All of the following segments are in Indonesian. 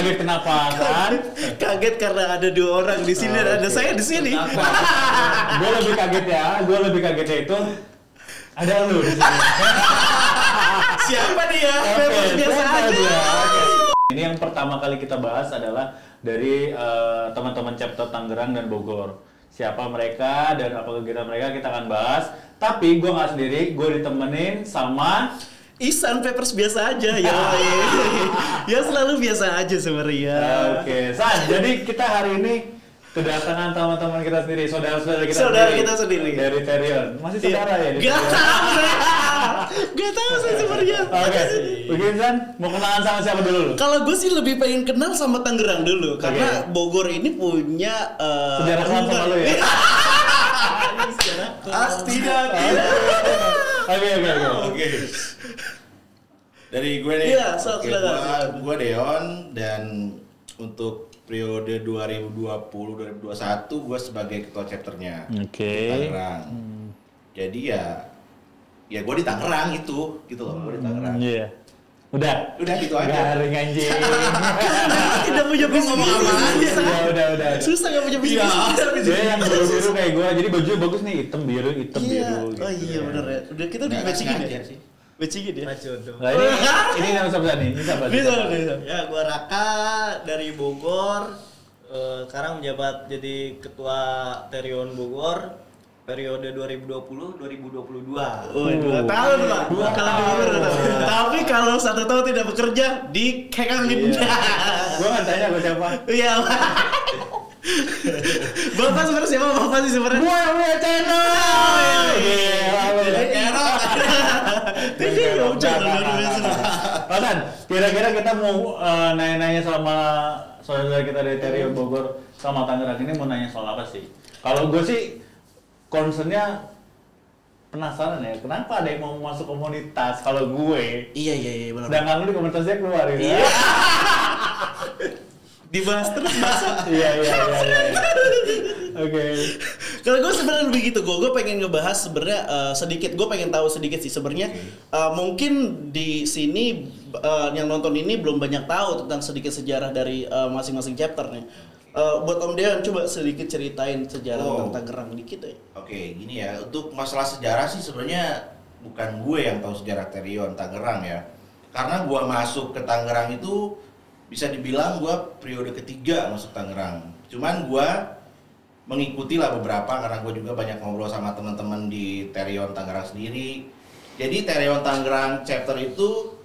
kaget kenapa kan? Kaget karena ada dua orang di sini dan ada Oke. saya di sini. gue lebih kaget ya, gue lebih kagetnya itu ada lu di sini. Siapa dia? Oke, biasa aja. dia? Oke. Ini yang pertama kali kita bahas adalah dari eh, teman-teman chapter Tangerang dan Bogor. Siapa mereka dan apa kegiatan mereka kita akan bahas. Tapi gue nggak sendiri, gue ditemenin sama Isan Papers biasa aja ya. ya selalu biasa aja sebenarnya. Oke, San. Jadi kita hari ini kedatangan teman-teman kita sendiri, saudara-saudara kita Saudara sendiri. kita sendiri. Dari Terion. Masih saudara ya? Gak tahu saya. Gak tahu saya sebenarnya. Oke, begini San, mau kenalan sama siapa dulu? lu? Kalau gue sih lebih pengen kenal sama Tangerang dulu karena. Bogor ini punya eh, Sejarah kelam sama lu ya? Ah, tidak, tidak. Oke, oke, oke. Oke. Dari gue nih. Iya, so- Oke, silakan, gua Deon dan untuk periode 2020-2021 gue sebagai ketua chapternya Oke. Tangerang. Jadi ya ya gue di Tangerang itu gitu loh, gue di Tangerang. Iya. Udah. Udah gitu aja. Garing anjing. tidak punya Gua ngomong bisnis. apa aja? udah, udah, udah. Susah gak punya bisnis. Iya. Dia yang biru-biru kayak gue, jadi bajunya bagus nih, hitam biru, hitam Iya. biru. Oh gitu. iya bener ya. Udah kita udah matchingin ya. sih. Matchingin ya. Nah ini, ini nama siapa nih? Ini siapa? Bisa, bisa. Ya, gua Raka dari Bogor. Eh, sekarang menjabat jadi ketua Terion Bogor periode 2020-2022. Oh, dua tahun pak. Dua dua tahun. Tapi kalau satu tahun tidak bekerja di kekangin. Gue nggak tanya gue siapa. Iya. Pak. Bapak sebenarnya siapa? Bapak sih sebenarnya. Gue yang punya channel. Iya, Jadi Erok. Jadi ya udah luar biasa. Pasan, kira-kira kita mau eh, nanya-nanya sama saudara kita dari Terion Bogor sama Tangerang ini mau nanya soal apa sih? Kalau gue sih concernnya penasaran ya, kenapa ada yang mau masuk komunitas? Kalau gue, Iya iya iya benar. sedangkan lu di komunitasnya keluar ya? Iya. Dibahas terus masa. iya, iya, iya, iya. Oke. Kalau gue sebenarnya lebih gitu, gue gue pengen ngebahas sebenarnya eh, sedikit, gue pengen tahu sedikit sih sebenarnya eh, mungkin di sini eh, yang nonton ini belum banyak tahu tentang sedikit sejarah dari masing-masing chapter nih. Eh, buat Om Dean coba sedikit ceritain sejarah Oh. tentang Tangerang dikit ya. Oke, gini ya. Untuk masalah sejarah sih sebenarnya bukan gue yang tahu sejarah Terion Tangerang ya. Karena gua masuk ke Tangerang itu bisa dibilang gua periode ketiga masuk Tangerang. Cuman gua mengikuti lah beberapa karena gue juga banyak ngobrol sama teman-teman di Terion Tangerang sendiri. Jadi Terion Tangerang chapter itu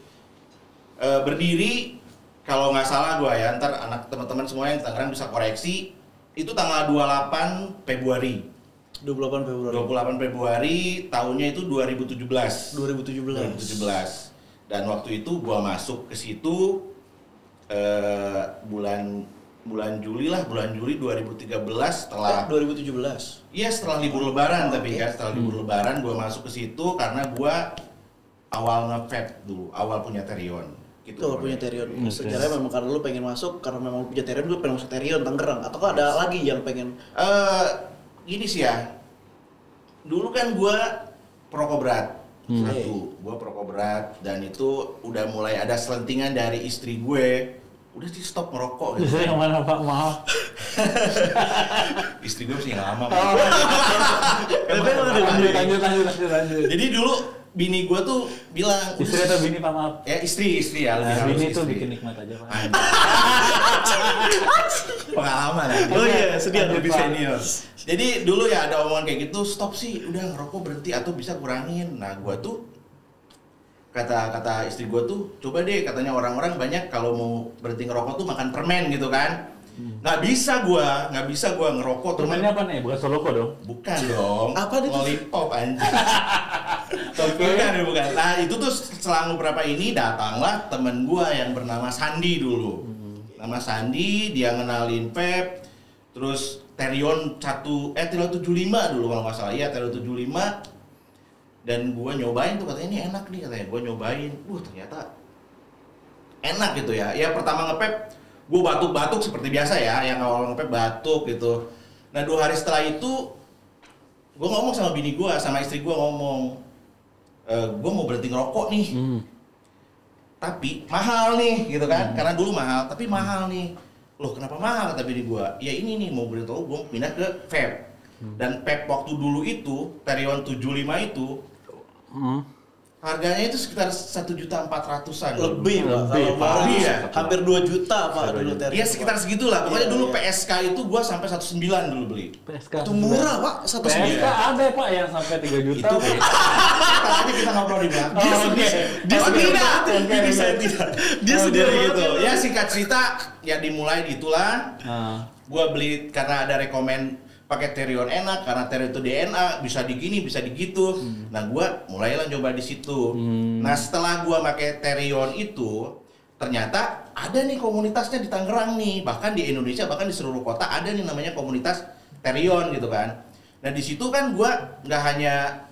eh, berdiri kalau nggak salah gua ya, ntar anak teman-teman semua yang Tangerang bisa koreksi itu tanggal 28 Februari 28 Februari 28 Februari tahunnya itu 2017. 2017. 2017. Dan waktu itu gua masuk ke situ eh, bulan bulan Juli lah, bulan Juli 2013 setelah Eh, 2017. Iya setelah libur lebaran tapi Oke. kan setelah libur lebaran gua masuk ke situ karena gua awal nge dulu, awal punya Terion. Gitu. Kalau punya Terion, Oke. sejarahnya memang karena lu pengen masuk, karena memang punya Terion, gue pengen masuk Terion Tangerang. Atau ada lagi yang pengen Eh, gini sih ya. Dulu kan gua perokok berat. Hmm. Satu, gua perokok berat dan itu udah mulai ada selentingan dari istri gue. Udah sih stop merokok gitu. Yang mana Pak? Maaf. istri gue masih yang lama. Oh. Pak. Tapi lanjut, lanjut, lanjut, lanjut. Jadi dulu bini gua tuh bilang Istri atau bini Pak maaf? ya istri istri ya lebih Nah, bini itu istri. bikin nikmat aja Pak. Pengalaman ya. Oh iya, sedia lebih senior. Jadi dulu ya ada omongan kayak gitu, stop sih, udah ngerokok berhenti atau bisa kurangin. Nah, gua tuh kata kata istri gua tuh coba deh katanya orang-orang banyak kalau mau berhenti ngerokok tuh makan permen gitu kan. Nggak bisa gua, nggak bisa gua ngerokok tuh. Permennya apa nih? Bukan Soloko dong? Bukan dong. Apa itu? Lollipop anjing. Bukan, bukan. Nah, itu tuh selang beberapa ini datanglah temen gua yang bernama Sandi dulu. Nama Sandi, dia ngenalin Pep, terus Terion 1 eh Terion 75 dulu kalau nggak salah. Iya, Terion 75. Dan gua nyobain tuh katanya ini enak nih katanya. Gua nyobain. Wah, ternyata enak gitu ya. Ya pertama ngepep gue batuk-batuk seperti biasa ya, yang awal ngepep batuk gitu. Nah dua hari setelah itu, gue ngomong sama bini gue, sama istri gue ngomong, e, gue mau berhenti ngerokok nih. Hmm. Tapi mahal nih, gitu kan? Karena dulu mahal, tapi mahal nih. Loh kenapa mahal kata bini gue? Ya ini nih mau berhenti gue pindah ke vape. Dan vape waktu dulu itu, Terion 75 itu, Hmm. Harganya itu sekitar satu juta empat ratusan. Lebih, Pak. Lebih, Kalau baru Iya. hampir 2 juta, Pak, dulu dua. Iya sekitar segitulah. Pokoknya Iya, dulu iya. PSK itu gua sampai 109 dulu beli. PSK. Itu murah, Pak. Satu PSK sembilan. ada Pak yang sampai 3 juta. Itu aja kita ngobrol di belakang. Oh. Dia sendiri, ini oke. saya tidak. Dia Oh, sendiri dia- gitu. Ya singkat cerita ya dimulai gitulah. Nah, Gua beli karena ada rekomen pakai Terion enak karena Terion itu DNA bisa digini bisa digitu. Nah gua mulailah coba di situ. Hmm. Nah setelah gua pakai Terion itu ternyata ada nih komunitasnya di Tangerang nih bahkan di Indonesia bahkan di seluruh kota ada nih namanya komunitas Terion gitu kan. Nah di situ kan gua nggak hanya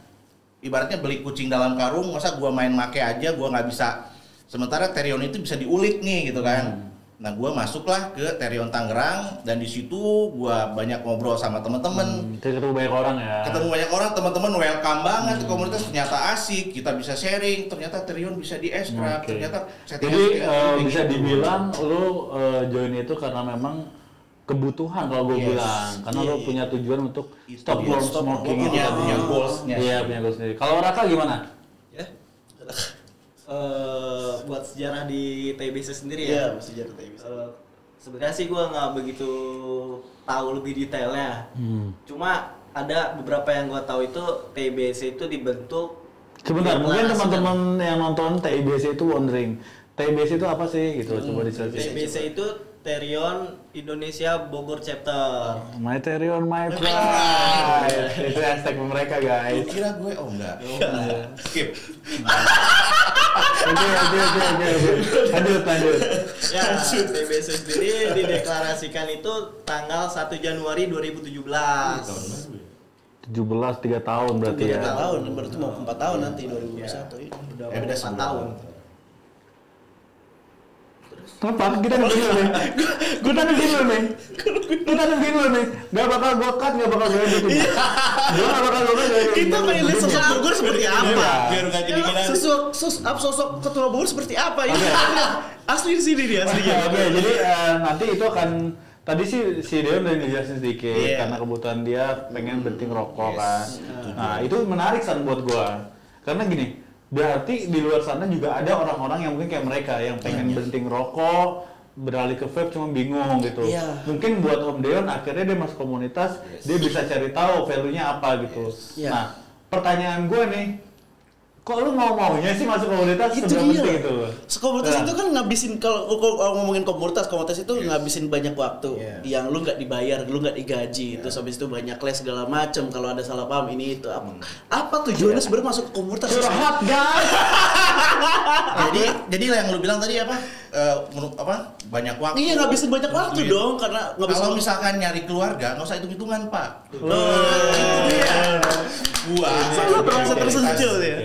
ibaratnya beli kucing dalam karung masa gua main make aja gua nggak bisa sementara Terion itu bisa diulik nih gitu kan. Nah, gua masuklah ke Terion Tangerang dan di situ gua banyak ngobrol sama temen-temen. hmm, ketemu banyak orang ya. Ketemu banyak orang, teman-teman welcome banget ke komunitas ternyata asik, kita bisa sharing, ternyata Terion bisa di extract, Oke. ternyata Jadi kayak bisa gitu. dibilang lu eh, join itu karena memang kebutuhan kalau gue Yes. bilang karena lu Iya. punya tujuan untuk Itu stop dia, worm stop smoking worm. Punya- goals-nya. Iya punya goals sendiri. Kalau Raka gimana? Ya. Eh, buat sejarah di TBC sendiri Iya, ya. mesti jatuh kayak bisa. Eh, sebenarnya sih gua nggak begitu tahu lebih detailnya. Hmm. Cuma ada beberapa yang gua tahu itu TBC itu dibentuk Sebentar, mungkin teman-teman yang nonton TIBC itu wondering, TIBC itu apa sih gitu? Coba dijelasin. TBC itu Terion Indonesia Bogor Chapter. My Terion, my pride. itu hashtag mereka Lu guys. kira gue oh enggak. Skip. Oke, oke, oke, oke, oke. Lanjut, lanjut. Ya, TBC sendiri dideklarasikan itu tanggal 1 Januari 2017. Tahun baru ya. 17 3 tahun berarti Udah ya. empat tahun, berarti mau 4 tahun nanti 2021 ini. Udah Eh, beda 4 sebulan. tahun. Apa? Kita nungguin dulu nih. Gue nungguin dulu nih. Kita nungguin dulu nih. Gak bakal gue cut, gak bakal gue edit. Gue gak bakal gue edit. Kita pengen lihat sosok Bogor seperti apa. Iya. Biar nggak jadi gini. Sosok sos, up sosok ketua Bogor seperti apa ya? Asli di sini dia aslinya. Oke, jadi eh, nanti itu akan tadi sih si Deon udah ngejelasin sedikit Iya. karena kebutuhan dia pengen berhenti ngerokok Yes, kan. Nah, itu menarik san buat gua. Karena gini, berarti di luar sana juga ada orang-orang yang mungkin kayak mereka yang pengen berhenti ngerokok, beralih ke vape cuma bingung gitu. Iya. Mungkin buat Om Deon akhirnya dia masuk komunitas, dia bisa cari tahu value-nya apa gitu. Iya. Nah, pertanyaan gua nih, kok lu mau maunya sih masuk komunitas itu seberapa dia penting itu? komunitas Nah. itu kan ngabisin kalau ngomongin komunitas komunitas itu ngabisin banyak waktu Yes. yang lu nggak dibayar lu nggak digaji terus habis itu banyak les segala macem kalau ada salah paham ini itu apa apa tujuannya sebenarnya masuk komunitas Curhat guys. jadi jadi yang lu bilang tadi apa? Eh, menurut apa? Banyak waktu. iya ngabisin banyak waktu Duit. dong karena ngabisin Kalau misalkan nyari keluarga, nggak usah hitung hitungan pak. Iya. Gua Sangat merasa tersentuh ya.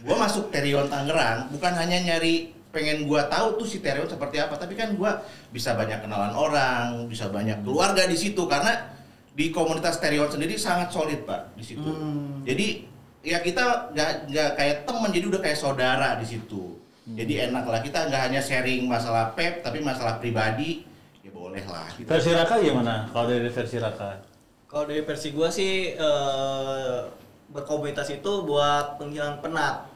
Gua masuk Terion Tangerang bukan hanya nyari pengen gua tahu tuh si Terion seperti apa, tapi kan gua bisa banyak kenalan orang, bisa banyak keluarga di situ karena di komunitas Terion sendiri sangat solid pak di situ. Hmm. Jadi ya kita nggak nggak kayak teman, jadi udah kayak saudara di situ. Jadi enak lah kita nggak hanya sharing masalah pep, tapi masalah pribadi ya boleh lah. Gitu. Versi Raka gimana? Kalau dari versi Raka? Kalau dari versi gua sih eh, berkomunitas itu buat penghilang penat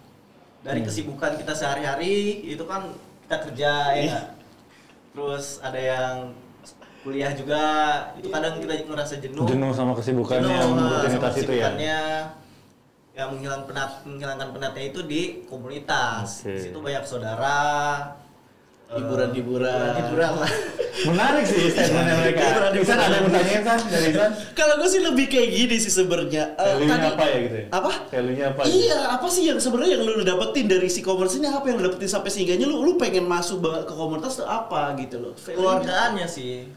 dari Hmm. kesibukan kita sehari-hari itu kan kita kerja ya Iya. nggak? terus ada yang kuliah juga itu kadang kita ngerasa jenuh Jenuh sama kesibukannya Jenuh, yang rutinitas sama itu ya. Yang menghilang penat menghilangkan penatnya itu di komunitas Oke. di situ banyak saudara eh, Hiburan-hiburan. hiburan lah Menarik sih statementnya mereka. Isan ada yang bertanya San dari Isan? kalau gue sih lebih kayak gini sih sebenarnya Eh, Value-nya tadi- apa ya gitu ya? apa Value-nya apa? Iya, apa sih yang sebenarnya yang lu dapetin dari si komunitas ini apa yang lu dapetin sampai sehingganya lu lu pengen masuk banget ke komunitas tuh apa gitu loh. keluargaannya sih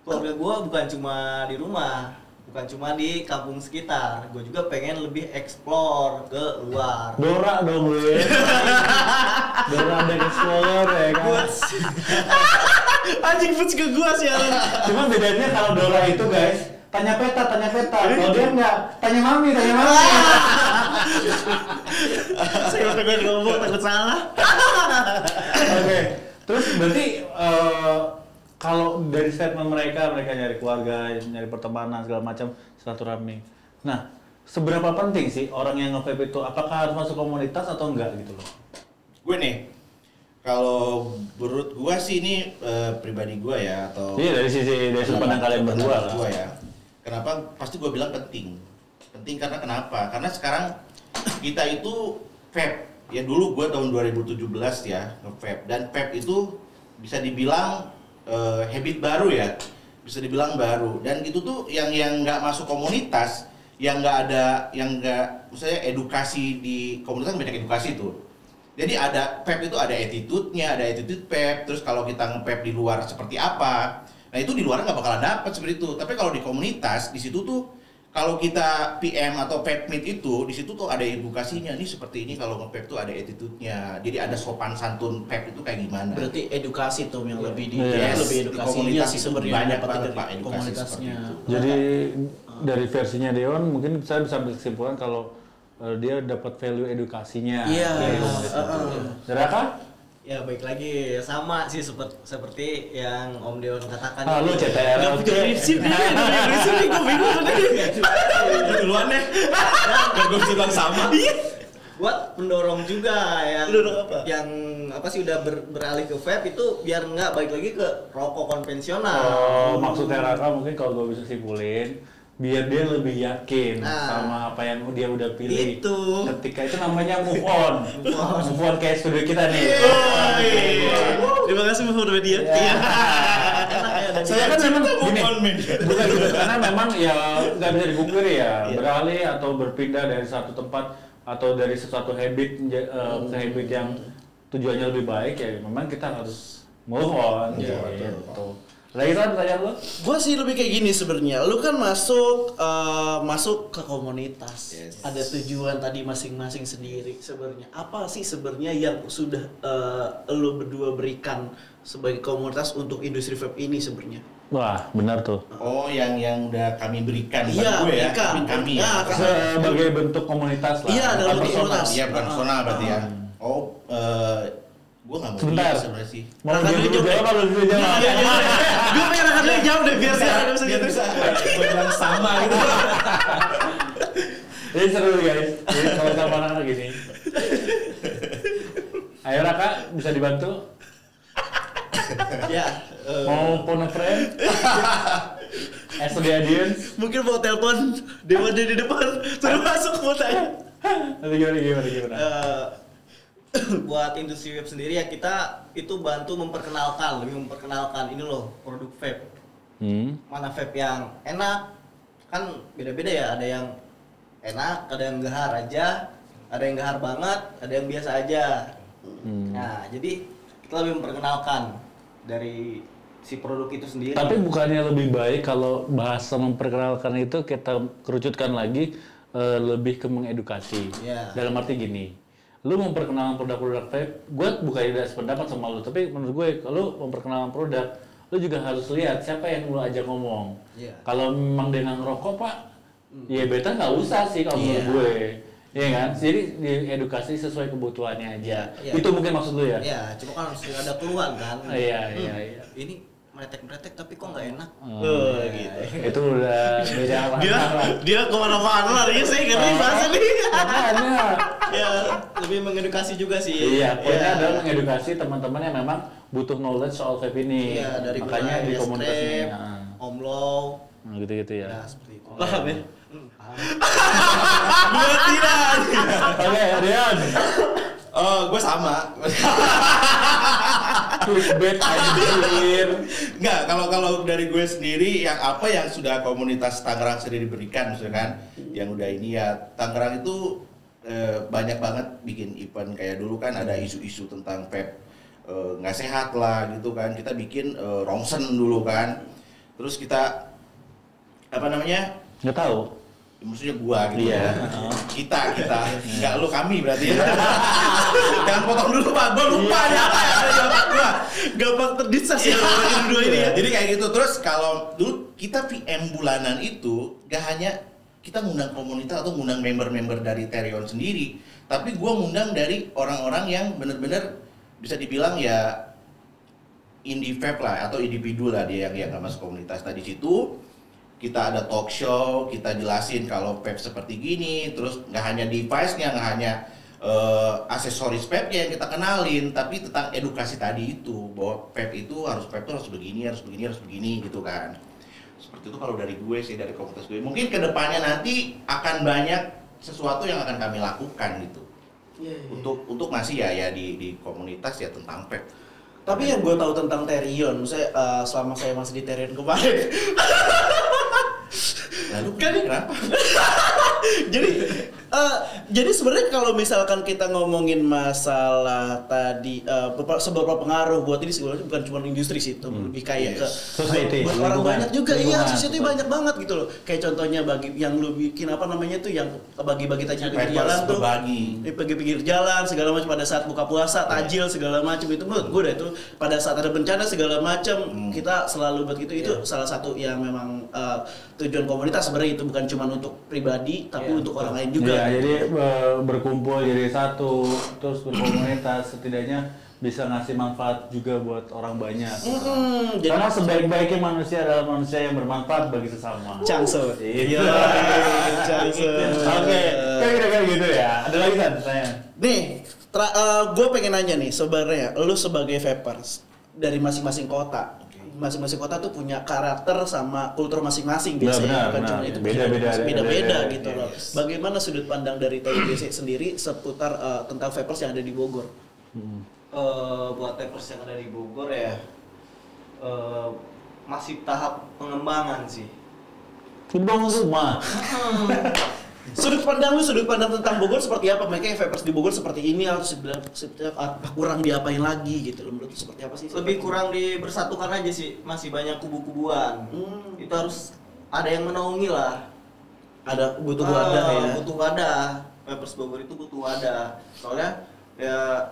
keluarga gua bukan cuma di rumah bukan cuma di kampung sekitar gue juga pengen lebih explore ke luar Dora dong lu. Dora dan Explorer ya kan. Anjing puts ke gua sih. Cuma bedanya kalau Dora itu guys, tanya peta, tanya peta. Kalau dia enggak, tanya mami, tanya mami. Saya pengen ngomong takut salah. Oke. Terus berarti eh, kalau dari statement mereka, mereka nyari keluarga, nyari pertemanan segala macam silaturahmi. Nah, seberapa penting sih orang yang nge-vape itu apakah harus masuk komunitas atau enggak gitu loh? Gue nih, kalau menurut gua sih ini eh, pribadi gua ya atau Iya dari sisi dari sudut pandang kalian berdua lah. gua ya. Kenapa? Pasti gua bilang penting. Penting karena kenapa? Karena sekarang kita itu vape. Ya dulu gua tahun 2017 ya nge-vape dan vape itu bisa dibilang eh, habit baru ya. Bisa dibilang baru dan itu tuh yang yang nggak masuk komunitas, yang nggak ada yang nggak misalnya edukasi di komunitas kan banyak edukasi tuh. Jadi ada pep itu ada attitude-nya, ada attitude pep. Terus kalau kita nge-pep di luar seperti apa? Nah itu di luar nggak bakalan dapet seperti itu. Tapi kalau di komunitas di situ tuh kalau kita PM atau pep meet itu di situ tuh ada edukasinya. Ini seperti ini kalau nge-pep tuh ada attitude-nya. Jadi ada sopan santun pep itu kayak gimana? Berarti edukasi tuh yang lebih di Yes, lebih di edukasinya komunitas sih sebenarnya banyak banget, dari Pak, edukasi komunitasnya. seperti itu. Jadi dari versinya Deon mungkin saya bisa ambil kesimpulan kalau eh, dia dapat value edukasinya. Iya. komunitas Uh, uh. Ya baik lagi sama sih seperti seperti yang Om Deon katakan. Ah, lu CTR. Gak punya prinsip nih, gak punya prinsip nih, gue bingung tadi. duluan deh. Gak gue bisa bilang sama. buat pendorong juga yang Pendorong apa? yang apa sih udah ber- beralih ke vape itu biar nggak balik lagi ke rokok konvensional. Oh, maksudnya Raka mungkin kalau gue bisa simpulin biar dia lebih yakin Nah. sama apa yang dia udah pilih. Itu. Ketika itu namanya move on. move on kayak studio kita nih. Terima kasih Mahfud Media. Iya. Iya. Enak ya dan Saya kan memang gini, on, media. bukan gitu, karena memang ya nggak bisa dipungkiri ya Iya. beralih atau berpindah dari satu tempat atau dari sesuatu habit menja- eh, ke habit yang tujuannya lebih baik ya memang kita harus move on Iya, gitu. Lagi kan pertanyaan lo? Gue sih lebih kayak gini sebenarnya. Lu kan masuk eh, masuk ke komunitas. Yes. Ada tujuan tadi masing-masing sendiri sebenarnya. Apa sih sebenarnya yang sudah eh, lu berdua berikan sebagai komunitas untuk industri vape ini sebenarnya? Wah benar tuh. Oh, yang yang udah kami berikan buat Iya, gue ya. Kami, kami Ya, ya. kan. Sebagai bentuk komunitas lah. Iya, dalam personal. komunitas. Iya, personal berarti ya. ah. Oh, eh gue nggak mau Sebentar. sebenarnya sih. Mau Raka dia dulu dulu jawab. atau dulu jawab? Gue pengen akan lihat jawab deh biar saya ada bisa gitu. gue bilang sama gitu. Jadi seru guys. Jadi kalau sama anak gini. Ayo Raka bisa dibantu? ya eh, Mau phone a friend? As the audience? Mungkin mau telepon Dewa di depan suruh masuk mau tanya. Nanti gimana gimana gimana? buat industri vape sendiri ya kita itu bantu memperkenalkan lebih memperkenalkan ini loh produk vape Hmm. mana vape yang enak kan beda-beda ya ada yang enak ada yang gahar aja ada yang gahar banget ada yang biasa aja Hmm. nah jadi kita lebih memperkenalkan dari si produk itu sendiri Tapi bukannya lebih baik kalau bahasa memperkenalkan itu kita kerucutkan lagi eh, lebih ke mengedukasi. Iya. Dalam arti gini, lu memperkenalkan produk-produk vape, gue bukan tidak sependapat sama lu, tapi menurut gue kalau memperkenalkan produk, lu juga harus lihat siapa yang lu ajak ngomong. Iya. Kalau memang dia nggak ngerokok pak, ya beta nggak usah sih kalau menurut Iya. gue. Iya kan? Jadi diedukasi sesuai kebutuhannya aja. Iya. Itu mungkin maksud lu ya? ya cuma kan harus ada keluhan kan iya, iya, Hmm, iya. ini meretek-meretek tapi kok nggak enak Oh, gitu. Itu udah beda lah. Dia dia ke mana-mana larinya saya ngerti bahasa nih. Ya lebih mengedukasi juga sih Iya, poinnya Iya. adalah mengedukasi teman-teman yang memang butuh knowledge soal vape ini. Iya, dari Makanya di komunitas ini. Nah, omlow Nah, gitu-gitu ya. ya seperti itu Paham ya? Hmm. Gua tidak. Oke, Rian. Oh, gue sama. Clickbait anjir. Enggak, kalau kalau dari gue sendiri yang apa yang sudah komunitas Tangerang sendiri berikan misalkan yang udah ini ya Tangerang itu eh, banyak banget bikin event kayak dulu kan ada isu-isu tentang vape eh, nggak sehat lah gitu kan kita bikin eh, rongsen dulu kan terus kita apa namanya Nggak tahu. Maksudnya gua gitu Iya. ya. kita kita nggak lu kami berarti ya jangan potong dulu pak gua lupa Iya. ya apa ya ada jawaban gua Gampang terdisas ya orang ini dua ini ya. jadi kayak gitu terus kalau dulu kita VM bulanan itu gak hanya kita ngundang komunitas atau ngundang member-member dari Terion sendiri, tapi gua ngundang dari orang-orang yang bener-bener bisa dibilang ya indie vape lah atau individu lah dia yang yang masuk komunitas. Tadi situ kita ada talk show, kita jelasin kalau vape seperti gini, terus nggak hanya device-nya, nggak hanya eh, aksesoris vape yang kita kenalin, tapi tentang edukasi tadi itu bahwa vape itu harus vape itu harus begini, harus begini, harus begini gitu kan. Seperti itu kalau dari gue sih dari komunitas gue. Mungkin ke depannya nanti akan banyak sesuatu yang akan kami lakukan gitu. Untuk untuk masih ya ya di di komunitas ya tentang vape. Tapi yang gue tahu tentang Terion, saya eh, selama saya masih di Terion kemarin, Lalu Kan- kenapa? jadi eh, jadi sebenarnya kalau misalkan kita ngomongin masalah tadi beberapa seberapa pengaruh buat ini sebenarnya bukan cuma industri sih itu lebih kayak ke Yes. Society, buat orang lingkungan. banyak juga. Iya society banyak banget gitu loh. Kayak contohnya bagi yang lu bikin apa namanya tuh yang bagi-bagi tajil di pinggir jalan tuh. di pinggir jalan segala macam. Pada saat buka puasa tajil segala macam. Itu menurut gue itu pada saat ada bencana segala macam Hmm. kita selalu buat itu itu salah satu yang memang eh, tujuan komunitas sebenarnya itu. Bukan cuma untuk pribadi tapi Iya, untuk orang lain juga. Ya, jadi eh, berkumpul jadi satu, terus berkomunitas setidaknya bisa ngasih manfaat juga buat orang banyak. Mm-mm, jadi Karena sebaik-baiknya manusia adalah manusia yang bermanfaat bagi sesama. Changso. Iya. Changso. Oke, kayak kira-kira gitu ya. Ada lagi kan saya? Nih, gue pengen nanya nih sebenarnya, lu sebagai vapers dari masing-masing kota, masing-masing kota tuh punya karakter sama kultur masing-masing biasanya, benar, bukan benar. cuma itu Beda-beda, beda-beda beda-beda, gitu loh. yes. Bagaimana sudut pandang dari TIBC sendiri seputar eh, tentang vapers yang ada di Bogor? Eh, buat tapers yang ada di Bogor ya eh, masih tahap pengembangan sih. Bangun rumah. Sudut pandang lu, sudut pandang tentang Bogor seperti apa? Makanya vapers di Bogor seperti ini harus apa, kurang diapain lagi gitu loh. Menurut seperti apa sih? Lebih kurang dibersatukan aja sih, masih banyak kubu-kubuan. Hmm. Itu harus ada yang menaungi lah. ada butuh Ah, wadah ya. Butuh wadah. Papers Bogor itu butuh wadah. Soalnya ya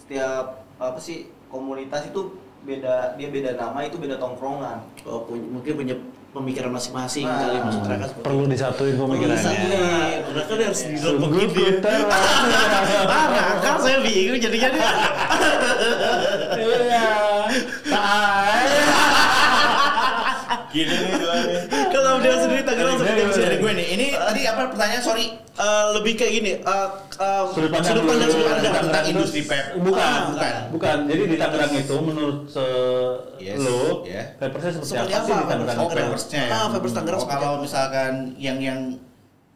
setiap apa sih komunitas itu beda dia beda nama itu beda tongkrongan. Oh, punya, mungkin punya pemikiran masing-masing Nah. kali maksud Raka seperti Perlu disatuin pemikirannya. Iya, Raka harus Sungguh digerbek gitu ya. Ah, Raka saya bingung jadinya dia. Iya. Gini nih. Kalau dia sendiri Tangerang seperti gue nih, ini tadi apa pertanyaan? Sorry. Eh, lebih kayak gini, eh, eh, Sudut pandang sudut pandang sudut pandang tentang industri vape. Bukan, Ah, bukan. Bukan. Jadi di Tangerang itu menurut se Yes, lu, yeah. seperti, Seperti apa, sih di Tangerang? Oh, papersnya ya. Ah, papers Tangerang Oh, kalau misalkan yang yang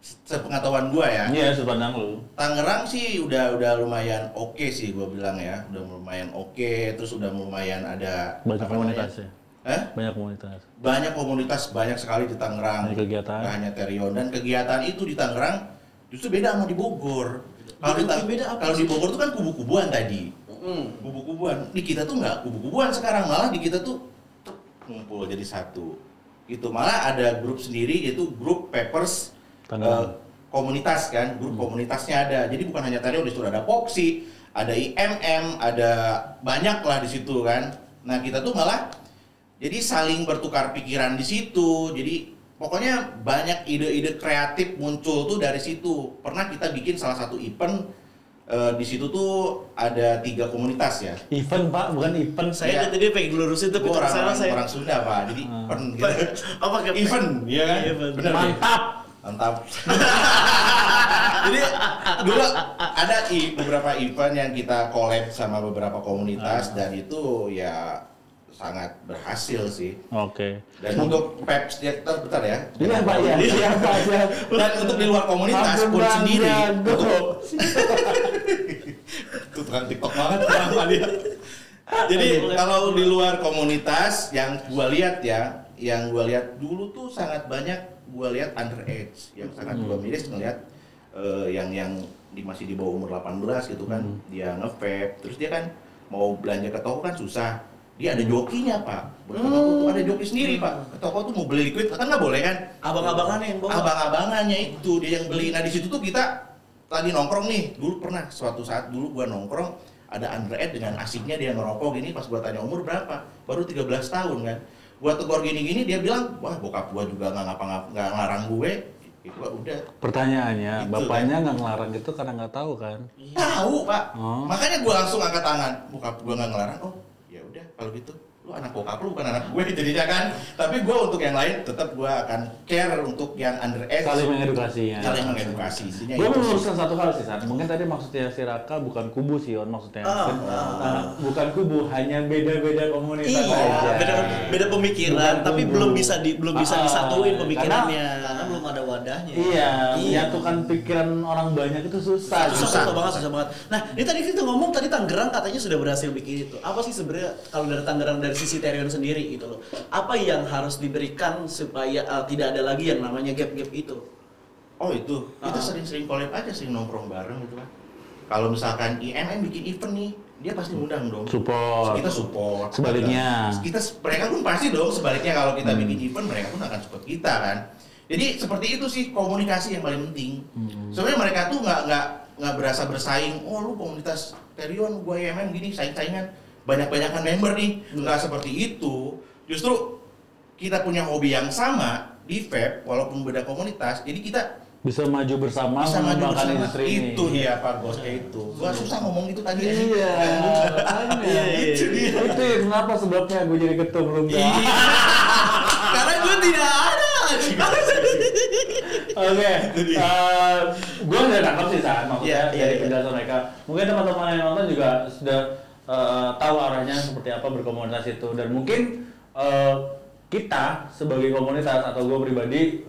sepengetahuan gua ya. Iya, sudut pandang lu. Tangerang sih udah udah lumayan oke sih gua bilang ya. Udah lumayan oke, terus udah lumayan ada Banyak apa Hah? Banyak komunitas. Banyak komunitas, banyak sekali di Tangerang. Banyak kegiatan. Nggak hanya Terion dan kegiatan itu di Tangerang justru beda sama di Bogor. Kalau di, kalau di Bogor tuh kan kubu-kubuan tadi. Hmm. kubu-kubuan di kita tuh nggak kubu-kubuan sekarang malah di kita tuh ngumpul jadi satu itu malah ada grup sendiri yaitu grup papers Tangerang. eh, komunitas kan grup komunitasnya ada jadi bukan hanya tadi di situ ada Poxy ada IMM ada banyak lah di situ kan nah kita tuh malah jadi saling bertukar pikiran di situ jadi pokoknya banyak ide-ide kreatif muncul tuh dari situ pernah kita bikin salah satu event eh, di situ tuh ada tiga komunitas ya Event pak, bukan event. Saya Iya. tadi dia pengen ngelurusin tapi orang, orang, saya. orang Sunda pak jadi Hmm. event gitu. Apa kayak event ya kan Event. bener deh. Mantap. mantap jadi dulu ada beberapa event yang kita collab sama beberapa komunitas Ah. dan itu ya sangat berhasil sih. Oke. dan untuk pep sekitar bentar ya. Ini apa ya? Ini apa ya? dan untuk di luar komunitas Ampun, pun sendiri. Untuk itu tukang tiktok banget kenapa dia? Jadi kalau di luar komunitas yang gua lihat ya yang gua lihat dulu tuh sangat banyak gua lihat underage yang sangat gua miris ngeliat eh, yang yang di masih di bawah umur 18 gitu kan. Dia nge-vape terus dia kan mau belanja ke toko kan susah dia ada jokinya pak. Buat toko tuh ada joki sendiri pak. Ke toko tuh mau beli liquid kan nggak boleh kan? Abang-abangannya yang bawa. abang-abangannya itu dia yang beli. Nah di situ tuh kita lagi nongkrong nih. Dulu pernah suatu saat dulu gua nongkrong ada underage dengan asiknya dia ngerokok gini pas gua tanya umur berapa baru 13 tahun kan. Gua tegur gini-gini dia bilang wah bokap gua juga nggak ngapa nggak ngelarang gue. Gua udah. Pertanyaannya, Gitu, bapaknya nggak ngelarang itu karena nggak tahu kan? tahu pak. Oh. makanya gua langsung angkat tangan. Bokap gua nggak ngelarang. Oh ya udah kalau gitu lu anak bokap lu bukan anak gue jadinya kan tapi gua untuk yang lain tetap gua akan care untuk yang under age Saling mengedukasi ya. saling mengedukasi intinya Gue meluruskan satu hal sih, San. Mungkin tadi maksudnya si Raka bukan kubu sih, On maksudnya. Ah, Mungkin, ah, uh, bukan kubu, hanya beda-beda komunitas Iya, aja. beda beda pemikiran, Bukan tapi kubu. belum bisa di belum bisa Ah, disatuin pemikirannya. karena belum ada wadahnya Iya, Iya. menyatukan pikiran orang banyak itu susah. susah, susah banget, susah banget. Nah, ini tadi kita ngomong tadi Tangerang katanya sudah berhasil bikin itu. Apa sih sebenarnya kalau dari Tangerang dari sisi Terion sendiri gitu loh? Apa yang harus diberikan supaya uh, tidak ada lagi yang namanya gap-gap itu? Oh itu, kita Ah. sering-sering collab aja, sering nongkrong bareng gitu kan. Kalau misalkan IMM bikin event nih, dia pasti ngundang dong. Support. Kita support. Sebaliknya. Kita mereka pun pasti dong sebaliknya kalau kita Hmm. bikin event mereka pun akan support kita kan. Jadi seperti itu sih komunikasi yang paling penting. Hmm. Sebenarnya mereka tuh nggak nggak nggak berasa bersaing. Oh lu komunitas Terion, gue IMM gini saing-saingan. Banyak-banyakan member nih. Nggak seperti itu. Justru kita punya hobi yang sama di vape walaupun beda komunitas. Jadi kita Bisa maju bersama bisa maju bersama industri ini. itu dia pak bos kayak itu gua susah ngomong itu tadi Iya, Iya, iya, itu dia itu ya kenapa sebabnya gue jadi dah. Iya. Karena gue tidak ada. Oke, gue udah nangkep sih saat maksudnya Iya, iya, dari iya. penjelasan mereka. Mungkin teman-teman yang nonton juga sudah eh, tahu arahnya seperti apa berkomunitas itu dan mungkin eh, kita sebagai komunitas atau gue pribadi,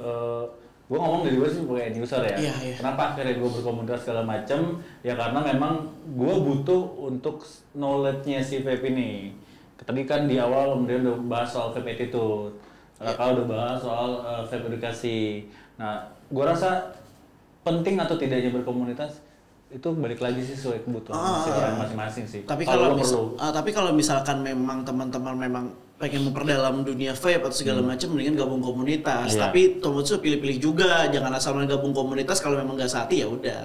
gue ngomong dari gue sih sebagai end user ya. Iya, iya. Kenapa akhirnya gue berkomunitas segala macem? Ya karena memang gue butuh untuk knowledge-nya si vape ini. Tadi kan di awal kemudian udah bahas soal vape attitude. Raka udah bahas soal uh, vape edukasi. Nah, gua rasa penting atau tidaknya berkomunitas itu balik lagi sih sesuai kebutuhan Ah, ah. masing-masing sih. Tapi kalau lo mis- perlu. ah, tapi kalau misalkan memang teman-teman memang pengen memperdalam dunia vape atau segala macam mendingan gabung komunitas. Hmm. Iya. Tapi Tomosu pilih-pilih juga, jangan asal main gabung komunitas kalau memang nggak sehati ya udah.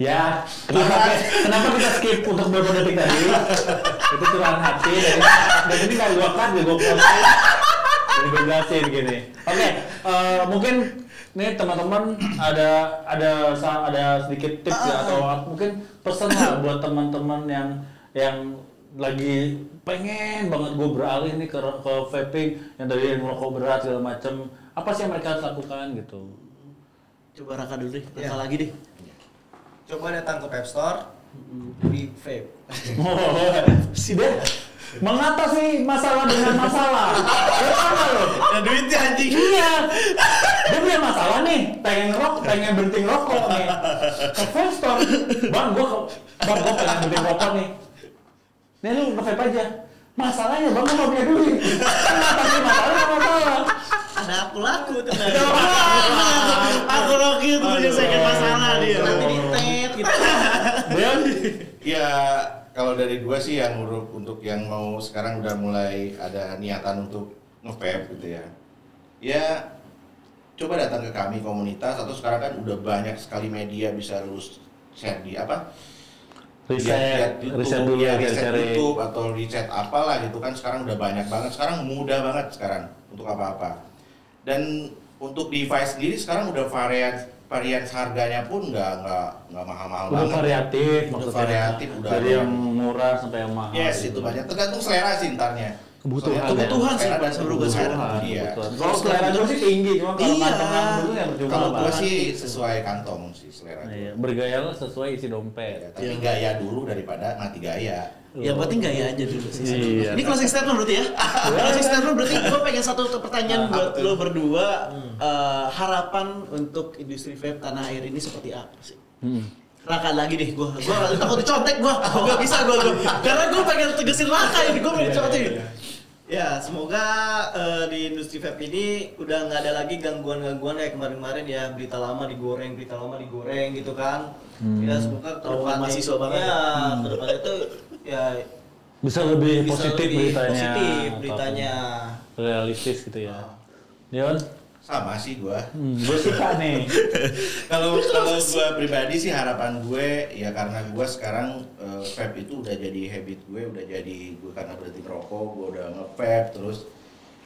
Ya, kenapa, kenapa kita skip untuk beberapa detik tadi? itu curahan hati dan, dan ini kalau gua cut, ya gua close Jadi gua jelasin gini. Oke, eh, mungkin nih teman-teman ada ada ada sedikit tips ya atau mungkin pesan lah buat teman-teman yang yang lagi pengen banget gue beralih nih ke ke vaping yang dari merokok berat segala macem apa sih yang mereka harus lakukan gitu Coba Raka dulu deh, Raka Iya. lagi deh. coba datang ke Vape Store di vape si dia mengatasi masalah dengan masalah. Gimana lo? ada duitnya anjing Iya. Dia punya masalah nih, pengen ngerok, pengen berhenti ngerokok nih. Ke vape store. Bang, gua ke, bang, gua pengen berhenti ngerokok nih. Nih lu ke vape aja. Masalahnya bang, gua nggak punya duit. Mengatasi masalah nggak masalah. ada aku laku tuh nah. Aku Rocky itu menyelesaikan masalah dia. nanti di tet gitu Dia ya kalau dari gua sih yang untuk untuk yang mau sekarang udah mulai ada niatan untuk nge gitu ya ya coba datang ke kami komunitas atau sekarang kan udah banyak sekali media bisa lu share di apa riset, riset YouTube, dulu ya, riset cari. YouTube atau riset apalah gitu kan sekarang udah banyak banget sekarang mudah banget sekarang untuk apa-apa dan untuk device sendiri sekarang udah varian varian harganya pun nggak nggak nggak mahal-mahal Udah banget variatif, Udah maksudnya. variatif, udah Dari yang murah sampai yang mahal. yes gitu. itu banyak tergantung selera sih ntarnya Kebutuhan Soalnya ya. Kebutuhan sih, selera gua kebutuhan. sekarang. iya Kebutuhan. Kalau selera gue sih tinggi, cuma kalau Iya. kantong dulu ya percuma kalau gua sih sesuai kantong sih selera. Iya, bergaya lah sesuai isi Ya, dompet. tapi Iya. gaya dulu daripada mati gaya Yang penting gaya aja dulu sih. Iya. Ini closing statement berarti ya? closing statement berarti gue pengen satu pertanyaan Ah, buat lo berdua. Eh, harapan untuk industri vape tanah air ini seperti apa sih? Hmm. Raka lagi deh gue, gue takut dicontek gue, gak bisa gue, karena gue pengen tegesin Raka ini, gue pengen dicontek. Ya semoga eh, di industri vape ini udah nggak ada lagi gangguan-gangguan kayak kemarin-kemarin ya. Berita lama digoreng berita lama digoreng gitu kan. Ya semoga ke depannya mahasiswa banget ya. Ke depannya itu ya Bisa lebih bisa positif lebih beritanya. positif beritanya. Realistis gitu ya. Dion? Sama sih gua. Hmm, gue suka nih. Kalau kalau gua pribadi sih harapan gue ya karena gua sekarang eh, vape itu udah jadi habit gue, udah jadi gue karena berhenti merokok, gua udah nge-vape terus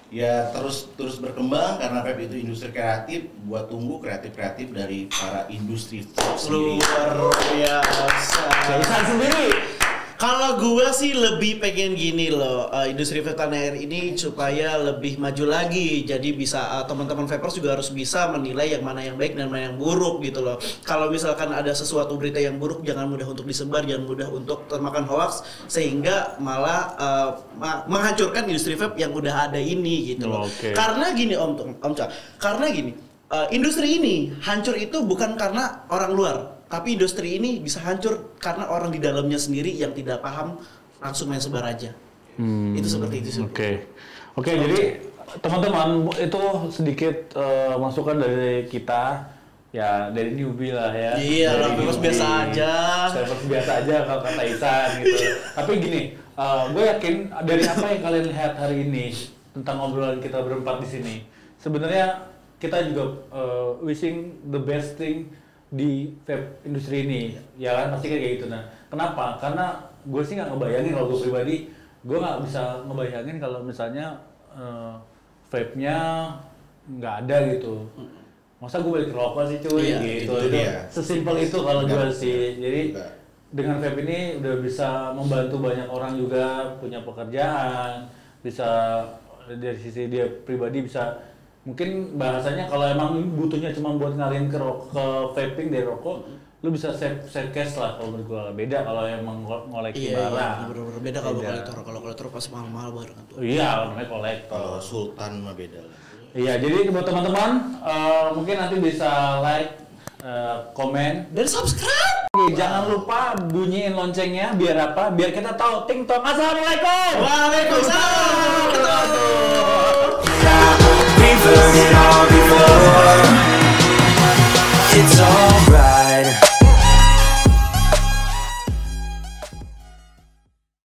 ya terus terus berkembang karena vape itu industri kreatif, gua tunggu kreatif-kreatif dari para industri vape sendiri. Luar biasa. Sendiri. Kalau gua sih lebih pengen gini loh, uh, industri vape tanah air ini supaya lebih maju lagi. Jadi bisa uh, teman-teman vapers juga harus bisa menilai yang mana yang baik dan mana yang buruk gitu loh. Kalau misalkan ada sesuatu berita yang buruk jangan mudah untuk disebar, jangan mudah untuk termakan hoax sehingga malah uh, ma- menghancurkan industri vape yang udah ada ini gitu loh. Oke. Karena gini Om Om Ca, karena gini, uh, industri ini hancur itu bukan karena orang luar, tapi industri ini bisa hancur karena orang di dalamnya sendiri yang tidak paham langsung main sebar aja. Hmm, Itu seperti itu. Oke, oke. Jadi teman-teman itu sedikit eh, masukan dari kita, ya dari newbie lah ya. Iya, Vapers newbie. biasa aja. Vapers biasa aja kalau kata Isan gitu. Tapi gini, eh, gue yakin dari apa yang kalian lihat hari ini tentang obrolan kita berempat di sini, sebenarnya kita juga eh, wishing the best thing di vape industri ini, ya kan pasti kayak gitu. Nah, kenapa? Karena gue sih nggak ngebayangin kalau gue pribadi, gue nggak bisa ngebayangin kalau misalnya eh, vape-nya nggak ada gitu. Masa gue balik rokok sih cuy Iya, gitu. itu dia. Sesimpel itu kalau gue sih. Jadi enggak. dengan vape ini udah bisa membantu banyak orang juga punya pekerjaan, bisa dari sisi dia pribadi bisa mungkin bahasanya kalau emang butuhnya cuma buat ngalihin ke, ke vaping dari rokok, lu bisa save save cash lah kalau menurut gua. Beda kalau emang ngo- ngoleksi Iya, iya, barang. bener-bener beda kalau Beda. kolektor. Kalau kolektor pasti mahal-mahal barengan tuh. Iya, namanya kolektor. Kalau Sultan mah beda lah. Iya, jadi buat teman-teman eh, mungkin nanti bisa like, eh, komen, Dan subscribe. Oke, jangan lupa bunyiin loncengnya biar apa? Biar kita tahu ting tong. Assalamualaikum. Waalaikumsalam it before. It's alright.